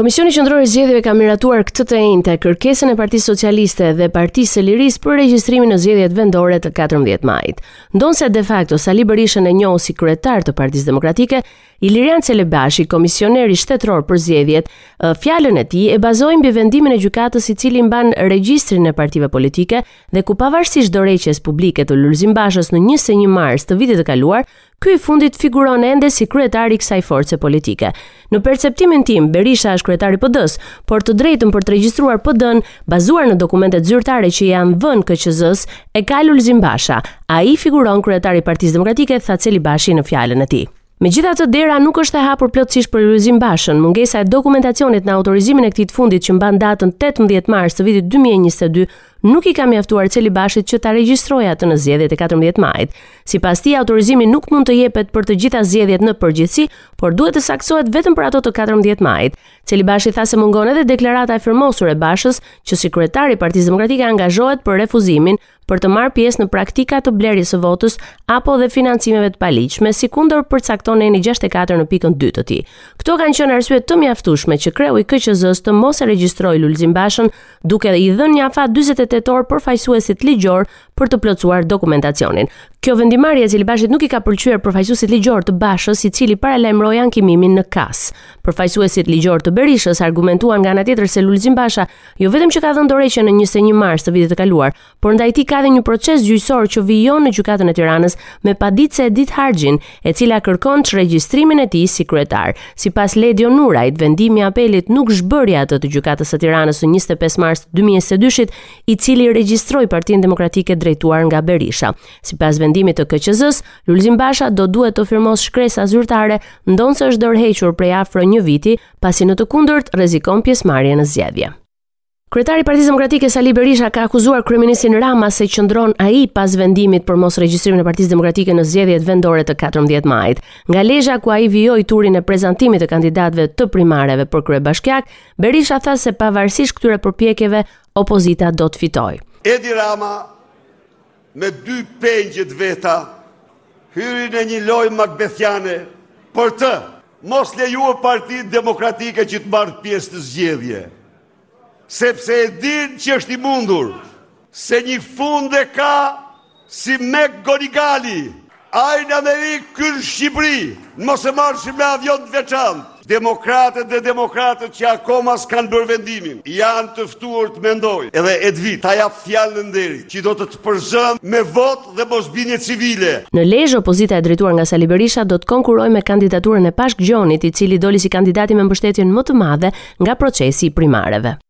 Komisioni Qendror i Zgjedhjeve ka miratuar këtë të enjte kërkesën e Partisë Socialiste dhe Partisë së Lirisë për regjistrimin në zgjedhjet vendore të 14 majit. Ndonëse de facto Sali Berishën e njeh si kryetar të Partisë Demokratike, Ilirjan Celibashi, komisioneri shtetëror për zgjedhjet, fjalën e tij e bazoi mbi vendimin e gjykatës i cili mban regjistrin e partive politike dhe ku pavarësisht dorëheqjes publike të Lulzim Bashës në 21 mars të vitit të kaluar, ky i fundit figuron ende si kryetari i kësaj force politike. Në perceptimin tim, Berisha është kryetari i PD-së, por të drejtën për të regjistruar PD-në bazuar në dokumentet zyrtare që janë vënë KQZ-së e ka Lulzim Basha. Ai figuron kryetari i Partisë Demokratike, tha Celibashi në fjalën e tij. Megjithatë, dera nuk është e hapur plotësisht për Lulzim Bashën. Mungesa e dokumentacionit në autorizimin e këtij të fundit që mban datën 18 mars të vitit 2022 nuk i ka mjaftuar Celibashit që ta regjistrojë atë në zgjedhjet e 14 majit. Sipas tij, autorizimi nuk mund të jepet për të gjitha zgjedhjet në përgjithësi, por duhet të saksohet vetëm për ato të 14 majit. Celibashi tha se mungon edhe deklarata e firmosur e Bashës që si kryetari i Partisë Demokratike angazhohet për refuzimin për të marrë pjesë në praktika të blerjes së votës apo dhe financimeve të paligjshme, sikundër përcakton neni 64 në pikën 2 të tij. Këto kanë qenë arsye të mjaftueshme që kreu i KQZ-së të mos e regjistrojë Lulzim Bashën, duke i dhënë një afat 48 orë përfaqësuesit ligjor për të plotësuar dokumentacionin. Kjo vendimmarrje e Celibashit nuk i ka pëlqyer përfaqësuesit ligjor të Bashës, i cili paralajmëroi ankimimin në KAS. Përfaqësuesit ligjorë të Berishës argumentuan nga ana tjetër se Lulzim Basha jo vetëm që ka dhënë dorëheqje në 21 mars të vitit të kaluar, por ndaj tij ka edhe një proces gjyqësor që vijon në gjykatën e Tiranës me paditëse Edith Harxhin, e cila kërkon çregjistrimin e tij si kryetar. Sipas Ledio Nurajt, vendimi i apelit nuk zhbëri atë të gjykatës së Tiranës në 25 mars 2022-shit, i cili regjistroi Partinë Demokratike drejtuar nga Berisha. Sipas vendimit të KQZ-së, Lulzim Basha do duhet të firmosë shkresa zyrtare, ndonëse është dorëhequr prej afro një viti, pasi në të kundërt rrezikon pjesëmarrjen në zgjedhje. Kryetari i Partisë Demokratike Sali Berisha ka akuzuar kryeministrin Rama se qëndron ai pas vendimit për mosregjistrimin e Partisë Demokratike në zgjedhjet vendore të 14 majit. Nga Lezha ku ai vijoi turin e prezantimit të kandidatëve të primareve për kryebashkiak, Berisha tha se pavarësisht këtyre përpjekjeve opozita do të fitojë. Edi Rama me dy pengjet e veta hyri në një lojë makbethiane për të mos lejuar Partinë Demokratike që të marrë pjesë në zgjedhje. Sepse e din që është i mundur se një fund e ka Si Mek Gonigali, ai në Amerikë, ky në Shqipëri, mos e marrshim me avion të veçantë. Demokratet dhe demokratët që akoma s'kanë bërë vendimin, janë të ftuar të mendojnë. Edhe Edvi ta jap fjalën e nderit, që do të të përzëm me votë dhe mosbindje civile. Në Lezhë, opozita e drejtuar nga Sali Berisha do të konkurrojë me kandidaturën e Pashk Gjonit, i cili doli si kandidati me mbështetjen më të madhe nga procesi i primareve.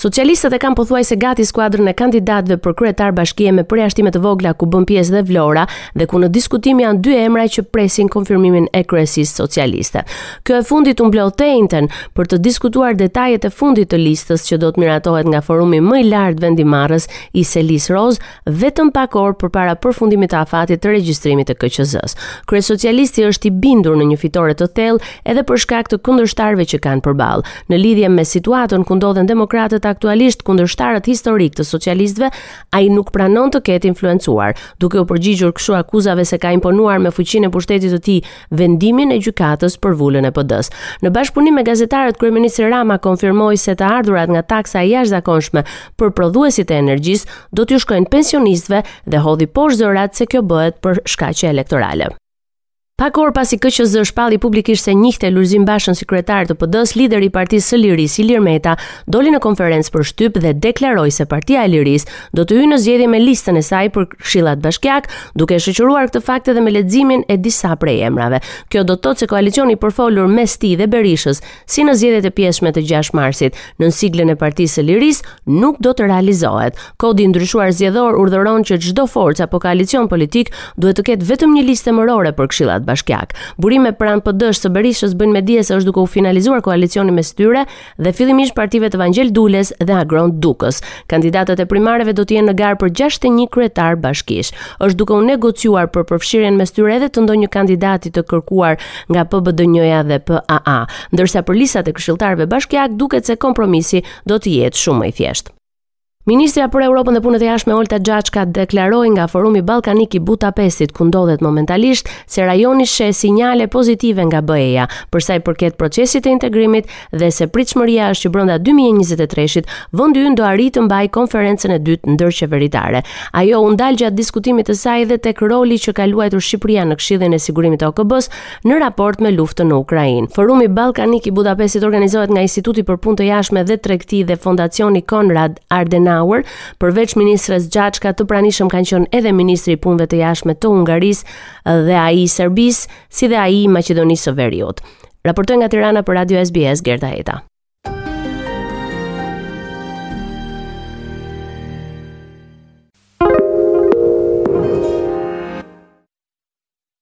Socialistët e kanë pothuajse gati skuadrën e kandidatëve për kryetar bashkie me përjashtime të vogla ku bën pjesë dhe Vlora dhe ku në diskutim janë dy emra që presin konfirmimin e kryesisë socialiste. Kjo e fundit u mblodh të enjten për të diskutuar detajet e fundit të listës që do të miratohet nga forumi më i lartë vendimarrës i selisë rozë vetëm pak orë përpara përfundimit të afatit të regjistrimit të KQZ-së. Kryesocialisti është i bindur në një fitore të thellë edhe për shkak të kundërshtarëve që kanë përballë. Në lidhje me situatën ku ndodhen demokratët aktualisht, kundërshtarët historikë të socialistëve, ai nuk pranon të ketë influencuar, duke u përgjigjur kështu akuzave se ka imponuar me fuqinë e pushtetit të tij vendimin e gjykatës për vulën e PD-së. Në bashkëpunim me gazetarët, kryeministri Rama konfirmoi se të ardhurat nga taksa e jashtëzakonshme për prodhuesit e energjisë do t'u shkojnë pensionistëve dhe hodhi poshtë zërat se kjo bëhet për shkaqe elektorale. Pak orë pasi KQZ shpalli publikisht se njihte Lulzim Bashën si kryetar të PD-së, lideri i Partisë së Lirisë, Ilir Meta, doli në konferencë për shtyp dhe deklaroi se Partia e Lirisë do të hyjë në zgjedhje me listën e saj për këshillat bashkiakë, duke e shoqëruar këtë fakt edhe me leximin e disa prej emrave. Kjo do të thotë se koalicioni i përfolur mes tij dhe Berishës, si në zgjedhjet e pjesshme të 6 marsit, nën siglën e Partisë së Lirisë, nuk do të realizohet. Kodi i ndryshuar zgjedhor urdhëron që çdo forcë apo koalicion politik duhet të ketë vetëm një listë emërore për këshillat bashkiakë. Burime pranë PD-së së Berishës bëjnë me dije se është duke u finalizuar koalicioni mes tyre dhe fillimisht partive të Vangjel Dules dhe Agron Dukës. Kandidatët e primareve do të jenë në garë për 61 kryetarë bashkish. Është duke u negociuar për përfshirjen mes tyre edhe të ndonjë kandidati të kërkuar nga PBDNJ-ja dhe PAA, ndërsa për listat e këshilltarëve bashkiakë duket se kompromisi do të jetë shumë më i thjeshtë. Ministrja për Europën dhe Punët e Jashtme Olta Xhaçka deklaroi nga Forumi Ballkanik i Budapestit ku ndodhet momentalisht se rajoni sheh sinjale pozitive nga BE-ja për sa i përket procesit të integrimit dhe se pritshmëria është që brenda 2023-shit vendi ynë do arrijë të mbajë konferencën e dytë ndërqeveritare. Ajo u ndal gjatë diskutimit të saj dhe tek roli që ka luajtur Shqipëria në Këshillin e Sigurimit të OKB-së në raport me luftën në Ukrainë. Forumi Ballkanik i Budapestit organizohet nga Instituti për Punë të Jashtme dhe Tregti dhe Fondacioni Konrad Adenauer. Përveç ministres Xhaçka, të pranishëm kanë qenë edhe ministri i Punëve të Jashtme të Hungarisë dhe ai i Serbisë, si dhe ai i Maqedonisë së Veriut. Raportoi nga Tirana për Radio SBS Gerta Heta.